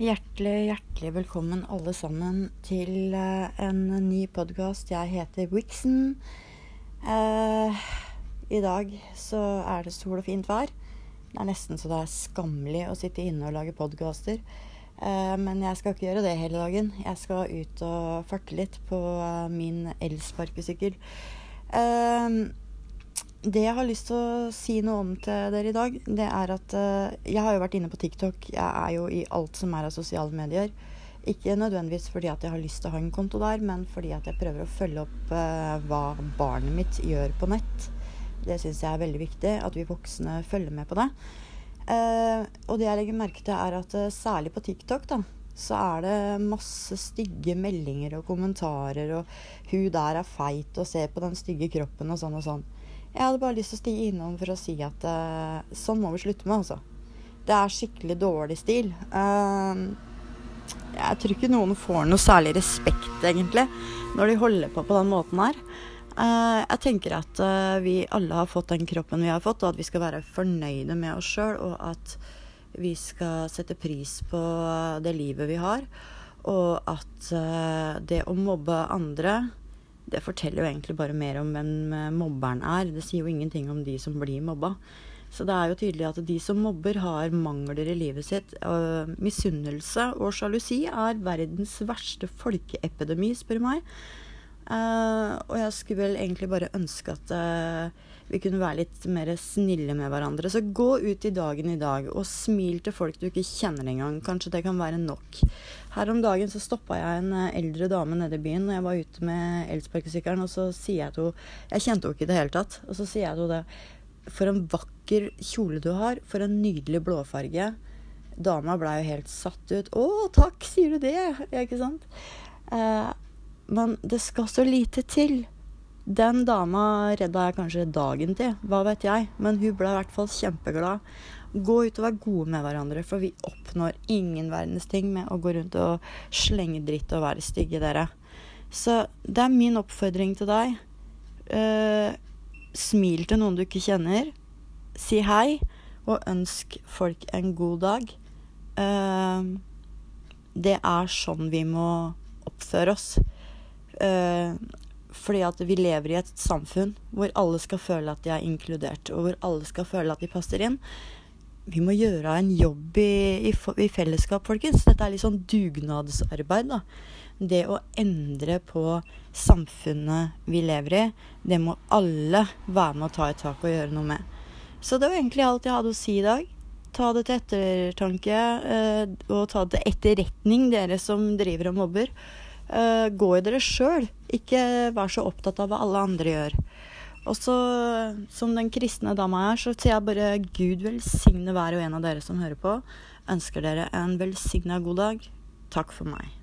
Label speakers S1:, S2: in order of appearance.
S1: Hjertelig, hjertelig velkommen alle sammen til eh, en ny podkast. Jeg heter Wixen. Eh, I dag så er det sol og fint vær. Det er nesten så det er skammelig å sitte inne og lage podkaster. Eh, men jeg skal ikke gjøre det hele dagen. Jeg skal ut og farte litt på eh, min elsparkesykkel. Eh, det jeg har lyst til å si noe om til dere i dag, det er at uh, jeg har jo vært inne på TikTok. Jeg er jo i alt som er av sosiale medier. Ikke nødvendigvis fordi at jeg har lyst til å ha en konto der, men fordi at jeg prøver å følge opp uh, hva barnet mitt gjør på nett. Det syns jeg er veldig viktig, at vi voksne følger med på det. Uh, og det jeg legger merke til, er at særlig på TikTok, da, så er det masse stygge meldinger og kommentarer, og 'hun der er feit', og 'se på den stygge kroppen', og sånn og sånn. Jeg hadde bare lyst til å stige innom for å si at uh, sånn må vi slutte med, altså. Det er skikkelig dårlig stil. Uh, jeg tror ikke noen får noe særlig respekt, egentlig, når de holder på på den måten her. Uh, jeg tenker at vi alle har fått den kroppen vi har fått, og at vi skal være fornøyde med oss sjøl, og at vi skal sette pris på det livet vi har. Og at det å mobbe andre det forteller jo egentlig bare mer om hvem eh, mobberen er. Det sier jo ingenting om de som blir mobba. Så det er jo tydelig at de som mobber, har mangler i livet sitt. Uh, misunnelse og sjalusi er verdens verste folkeepidemi, spør meg. Uh, og jeg skulle vel egentlig bare ønske at uh, vi kunne være litt mer snille med hverandre. Så gå ut i dagen i dag og smil til folk du ikke kjenner engang. Kanskje det kan være nok. Her om dagen så stoppa jeg en uh, eldre dame nede i byen når jeg var ute med elsparkesykkelen, og så sier jeg til henne Jeg kjente henne ikke i det hele tatt. Og så sier jeg til henne det. For en vakker kjole du har. For en nydelig blåfarge. Dama blei jo helt satt ut. Å, takk, sier du det? Ja, ikke sant? Uh, men det skal så lite til. Den dama redda jeg kanskje dagen til, hva vet jeg. Men hun ble i hvert fall kjempeglad. Gå ut og vær gode med hverandre, for vi oppnår ingen verdens ting med å gå rundt og slenge dritt og være stygge, dere. Så det er min oppfordring til deg. Uh, smil til noen du ikke kjenner. Si hei, og ønsk folk en god dag. Uh, det er sånn vi må oppføre oss. Uh, fordi at vi lever i et samfunn hvor alle skal føle at de er inkludert, og hvor alle skal føle at de passer inn. Vi må gjøre en jobb i, i, i fellesskap, folkens. Dette er litt sånn dugnadsarbeid, da. Det å endre på samfunnet vi lever i, det må alle være med å ta et tak og gjøre noe med. Så det var egentlig alt jeg hadde å si i dag. Ta det til ettertanke, uh, og ta det til etterretning, dere som driver og mobber. Uh, gå i dere sjøl. Ikke vær så opptatt av hva alle andre gjør. Og så, som den kristne dama er, så sier jeg bare Gud velsigne hver og en av dere som hører på. Ønsker dere en velsigna god dag. Takk for meg.